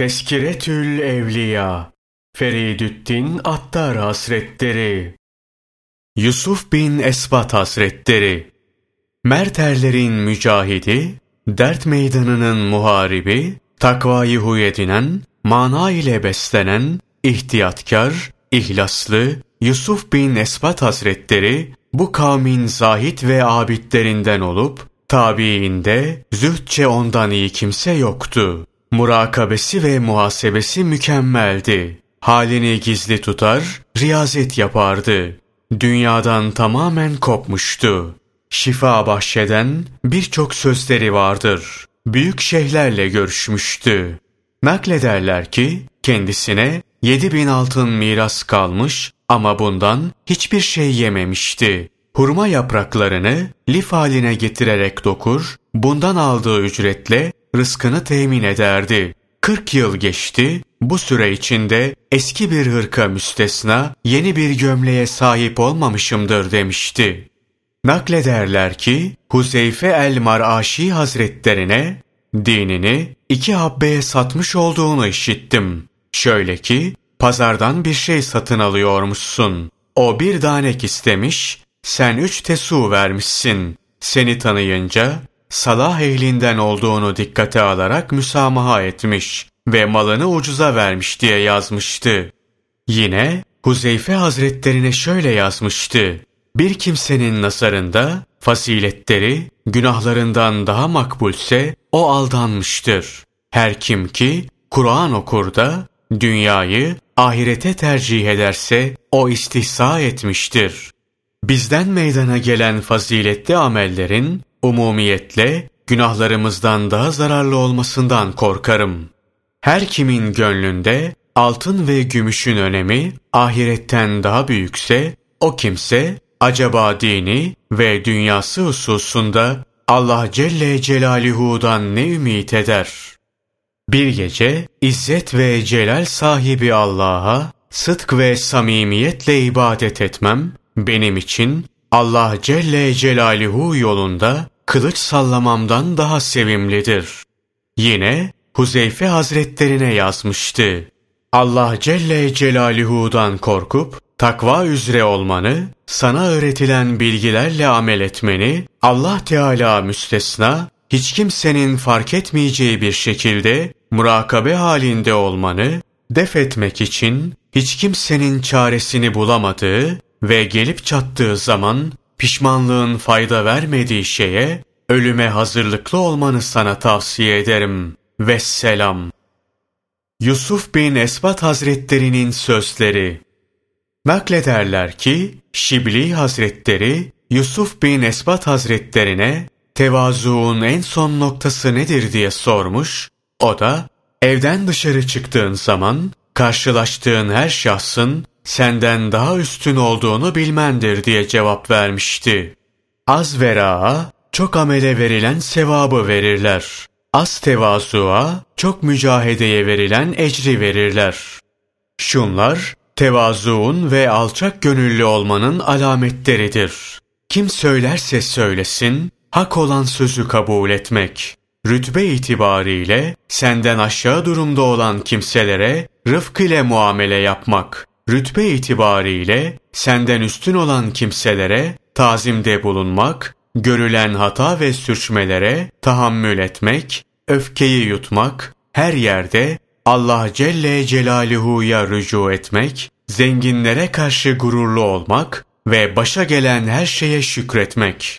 Teskiretül Evliya Feridüddin Attar Hazretleri Yusuf bin Esbat Hazretleri Merterlerin mücahidi, dert meydanının muharibi, takvayı huy edinen, mana ile beslenen, ihtiyatkar, ihlaslı Yusuf bin Esbat Hazretleri bu kavmin zahit ve abidlerinden olup tabiinde zühdçe ondan iyi kimse yoktu. Murakabesi ve muhasebesi mükemmeldi. Halini gizli tutar, riyazet yapardı. Dünyadan tamamen kopmuştu. Şifa bahşeden birçok sözleri vardır. Büyük şeyhlerle görüşmüştü. Naklederler ki kendisine yedi bin altın miras kalmış ama bundan hiçbir şey yememişti. Hurma yapraklarını lif haline getirerek dokur, bundan aldığı ücretle rızkını temin ederdi. 40 yıl geçti, bu süre içinde eski bir hırka müstesna yeni bir gömleğe sahip olmamışımdır demişti. Naklederler ki Huzeyfe el-Mar'aşi hazretlerine dinini iki habbeye satmış olduğunu işittim. Şöyle ki pazardan bir şey satın alıyormuşsun. O bir danek istemiş, sen üç tesu vermişsin. Seni tanıyınca salah ehlinden olduğunu dikkate alarak müsamaha etmiş ve malını ucuza vermiş diye yazmıştı. Yine Huzeyfe Hazretlerine şöyle yazmıştı. Bir kimsenin nasarında fasiletleri günahlarından daha makbulse o aldanmıştır. Her kim ki Kur'an okur da dünyayı ahirete tercih ederse o istihsa etmiştir. Bizden meydana gelen faziletli amellerin umumiyetle günahlarımızdan daha zararlı olmasından korkarım. Her kimin gönlünde altın ve gümüşün önemi ahiretten daha büyükse, o kimse acaba dini ve dünyası hususunda Allah Celle Celaluhu'dan ne ümit eder? Bir gece İzzet ve Celal sahibi Allah'a sıdk ve samimiyetle ibadet etmem benim için Allah Celle Celaluhu yolunda kılıç sallamamdan daha sevimlidir. Yine Huzeyfe Hazretlerine yazmıştı. Allah Celle Celaluhu'dan korkup takva üzere olmanı, sana öğretilen bilgilerle amel etmeni, Allah Teala müstesna, hiç kimsenin fark etmeyeceği bir şekilde murakabe halinde olmanı, def etmek için hiç kimsenin çaresini bulamadığı ve gelip çattığı zaman pişmanlığın fayda vermediği şeye ölüme hazırlıklı olmanı sana tavsiye ederim. Vesselam. Yusuf bin Esbat Hazretlerinin sözleri Naklederler ki Şibli Hazretleri Yusuf bin Esbat Hazretlerine tevazuun en son noktası nedir diye sormuş. O da evden dışarı çıktığın zaman karşılaştığın her şahsın senden daha üstün olduğunu bilmendir diye cevap vermişti. Az veraa, çok amele verilen sevabı verirler. Az tevazuğa, çok mücahedeye verilen ecri verirler. Şunlar, tevazuun ve alçak gönüllü olmanın alametleridir. Kim söylerse söylesin, hak olan sözü kabul etmek. Rütbe itibariyle senden aşağı durumda olan kimselere rıfk ile muamele yapmak rütbe itibariyle senden üstün olan kimselere tazimde bulunmak, görülen hata ve sürçmelere tahammül etmek, öfkeyi yutmak, her yerde Allah Celle Celaluhu'ya rücu etmek, zenginlere karşı gururlu olmak ve başa gelen her şeye şükretmek.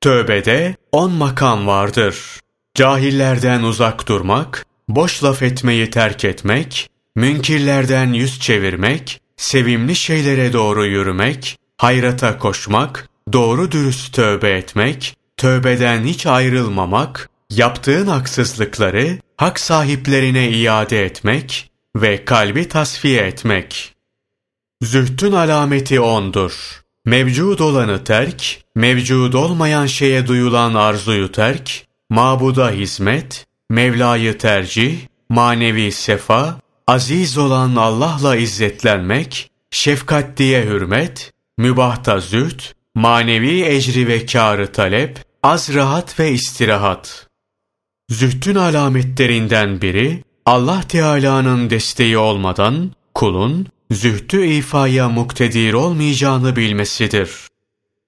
Tövbede on makam vardır. Cahillerden uzak durmak, boş laf etmeyi terk etmek, münkirlerden yüz çevirmek, sevimli şeylere doğru yürümek, hayrata koşmak, doğru dürüst tövbe etmek, tövbeden hiç ayrılmamak, yaptığın haksızlıkları hak sahiplerine iade etmek ve kalbi tasfiye etmek. Zühtün alameti ondur. Mevcud olanı terk, mevcud olmayan şeye duyulan arzuyu terk, mabuda hizmet, Mevla'yı tercih, manevi sefa, aziz olan Allah'la izzetlenmek, şefkat diye hürmet, mübahta zühd, manevi ecri ve kârı talep, az rahat ve istirahat. Zühdün alametlerinden biri, Allah Teala'nın desteği olmadan kulun zühdü ifaya muktedir olmayacağını bilmesidir.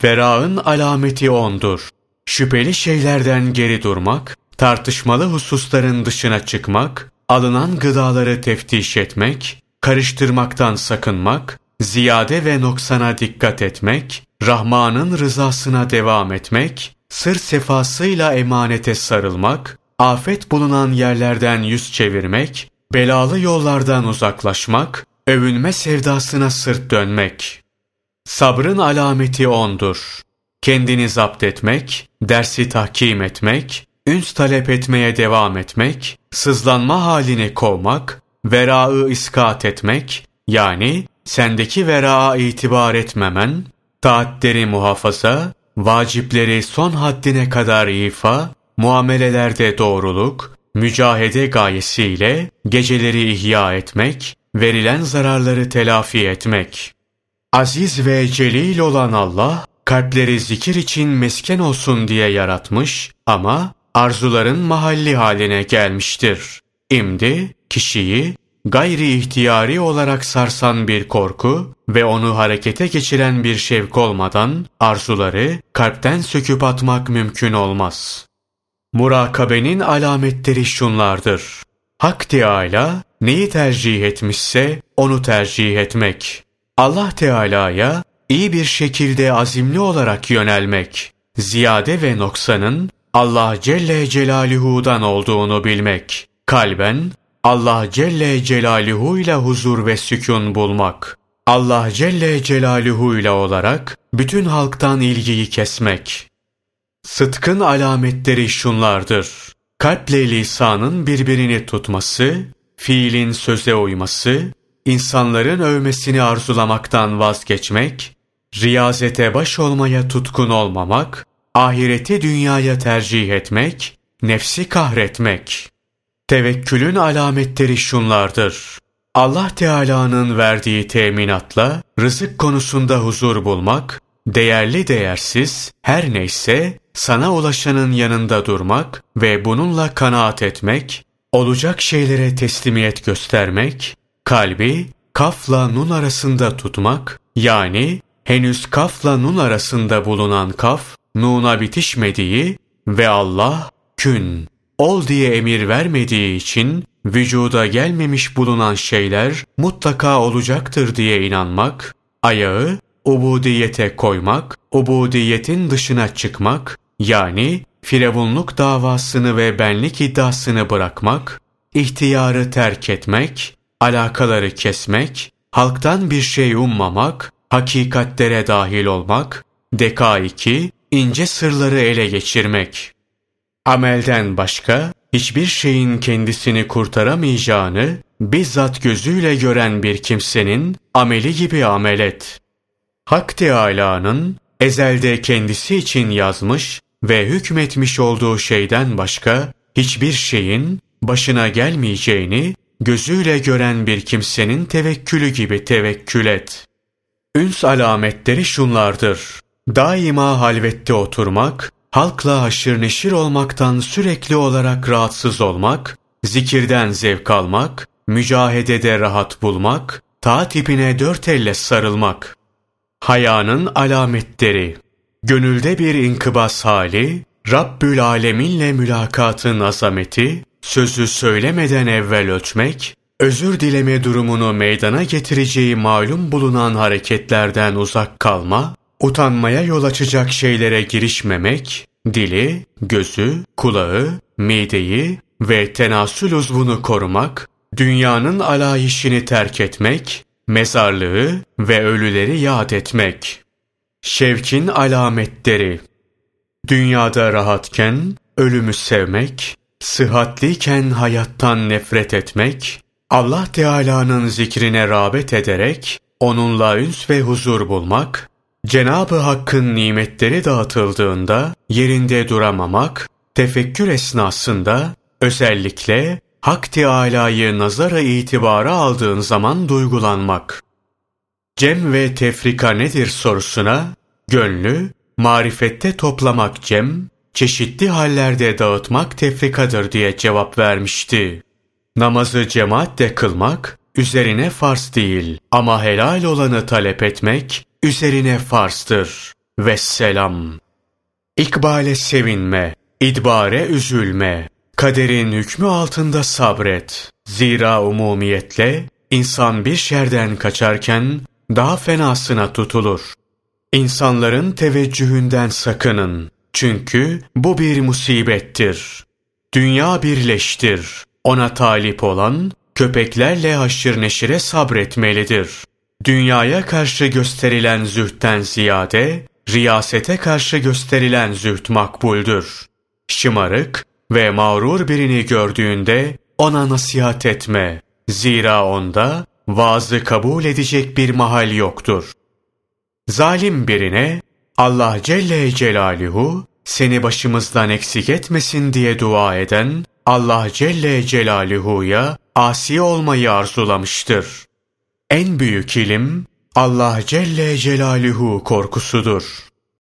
Verağın alameti ondur. Şüpheli şeylerden geri durmak, tartışmalı hususların dışına çıkmak, alınan gıdaları teftiş etmek, karıştırmaktan sakınmak, ziyade ve noksana dikkat etmek, Rahman'ın rızasına devam etmek, sır sefasıyla emanete sarılmak, afet bulunan yerlerden yüz çevirmek, belalı yollardan uzaklaşmak, övünme sevdasına sırt dönmek. Sabrın alameti ondur. Kendini zapt etmek, dersi tahkim etmek, üns talep etmeye devam etmek, sızlanma halini kovmak, verağı iskat etmek, yani sendeki veraa itibar etmemen, taatleri muhafaza, vacipleri son haddine kadar ifa, muamelelerde doğruluk, mücahede gayesiyle geceleri ihya etmek, verilen zararları telafi etmek. Aziz ve celil olan Allah, kalpleri zikir için mesken olsun diye yaratmış ama arzuların mahalli haline gelmiştir. İmdi kişiyi gayri ihtiyari olarak sarsan bir korku ve onu harekete geçiren bir şevk olmadan arzuları kalpten söküp atmak mümkün olmaz. Murakabenin alametleri şunlardır. Hak Teâlâ neyi tercih etmişse onu tercih etmek. Allah Teala'ya iyi bir şekilde azimli olarak yönelmek. Ziyade ve noksanın Allah Celle Celaluhu'dan olduğunu bilmek. Kalben Allah Celle Celaluhu ile huzur ve sükun bulmak. Allah Celle Celaluhu ile olarak bütün halktan ilgiyi kesmek. Sıtkın alametleri şunlardır. Kalple lisanın birbirini tutması, fiilin söze uyması, insanların övmesini arzulamaktan vazgeçmek, riyazete baş olmaya tutkun olmamak, ahireti dünyaya tercih etmek, nefsi kahretmek. Tevekkülün alametleri şunlardır. Allah Teala'nın verdiği teminatla rızık konusunda huzur bulmak, değerli değersiz her neyse sana ulaşanın yanında durmak ve bununla kanaat etmek, olacak şeylere teslimiyet göstermek, kalbi kafla nun arasında tutmak, yani henüz kafla nun arasında bulunan kaf, nuna bitişmediği ve Allah kün, ol diye emir vermediği için vücuda gelmemiş bulunan şeyler mutlaka olacaktır diye inanmak, ayağı ubudiyete koymak, ubudiyetin dışına çıkmak, yani firavunluk davasını ve benlik iddiasını bırakmak, ihtiyarı terk etmek, alakaları kesmek, halktan bir şey ummamak, hakikatlere dahil olmak, deka iki, ince sırları ele geçirmek. Amelden başka hiçbir şeyin kendisini kurtaramayacağını bizzat gözüyle gören bir kimsenin ameli gibi amel et. Hak Teâlâ'nın ezelde kendisi için yazmış ve hükmetmiş olduğu şeyden başka hiçbir şeyin başına gelmeyeceğini gözüyle gören bir kimsenin tevekkülü gibi tevekkül et. Üns alametleri şunlardır. Daima halvette oturmak, halkla haşır neşir olmaktan sürekli olarak rahatsız olmak, zikirden zevk almak, mücahedede rahat bulmak, taat ipine dört elle sarılmak. Hayanın alametleri Gönülde bir inkıbas hali, Rabbül Aleminle mülakatın azameti, sözü söylemeden evvel ölçmek, özür dileme durumunu meydana getireceği malum bulunan hareketlerden uzak kalma, utanmaya yol açacak şeylere girişmemek, dili, gözü, kulağı, mideyi ve tenasül uzvunu korumak, dünyanın alayişini terk etmek, mezarlığı ve ölüleri yad etmek. Şevkin alametleri Dünyada rahatken ölümü sevmek, sıhhatliyken hayattan nefret etmek, Allah Teala'nın zikrine rağbet ederek onunla üns ve huzur bulmak, Cenabı Hakk'ın nimetleri dağıtıldığında yerinde duramamak, tefekkür esnasında özellikle Hak Teâlâ'yı nazara itibara aldığın zaman duygulanmak. Cem ve tefrika nedir sorusuna, gönlü marifette toplamak cem, çeşitli hallerde dağıtmak tefrikadır diye cevap vermişti. Namazı cemaatle kılmak üzerine farz değil ama helal olanı talep etmek üzerine farzdır. Vesselam. İkbale sevinme, idbare üzülme, kaderin hükmü altında sabret. Zira umumiyetle insan bir şerden kaçarken daha fenasına tutulur. İnsanların teveccühünden sakının. Çünkü bu bir musibettir. Dünya birleştir. Ona talip olan köpeklerle haşır neşire sabretmelidir. Dünyaya karşı gösterilen zühtten ziyade, riyasete karşı gösterilen züht makbuldür. Şımarık ve mağrur birini gördüğünde ona nasihat etme. Zira onda vaazı kabul edecek bir mahal yoktur. Zalim birine Allah Celle Celaluhu seni başımızdan eksik etmesin diye dua eden Allah Celle Celaluhu'ya asi olmayı arzulamıştır. En büyük ilim Allah Celle Celaluhu korkusudur.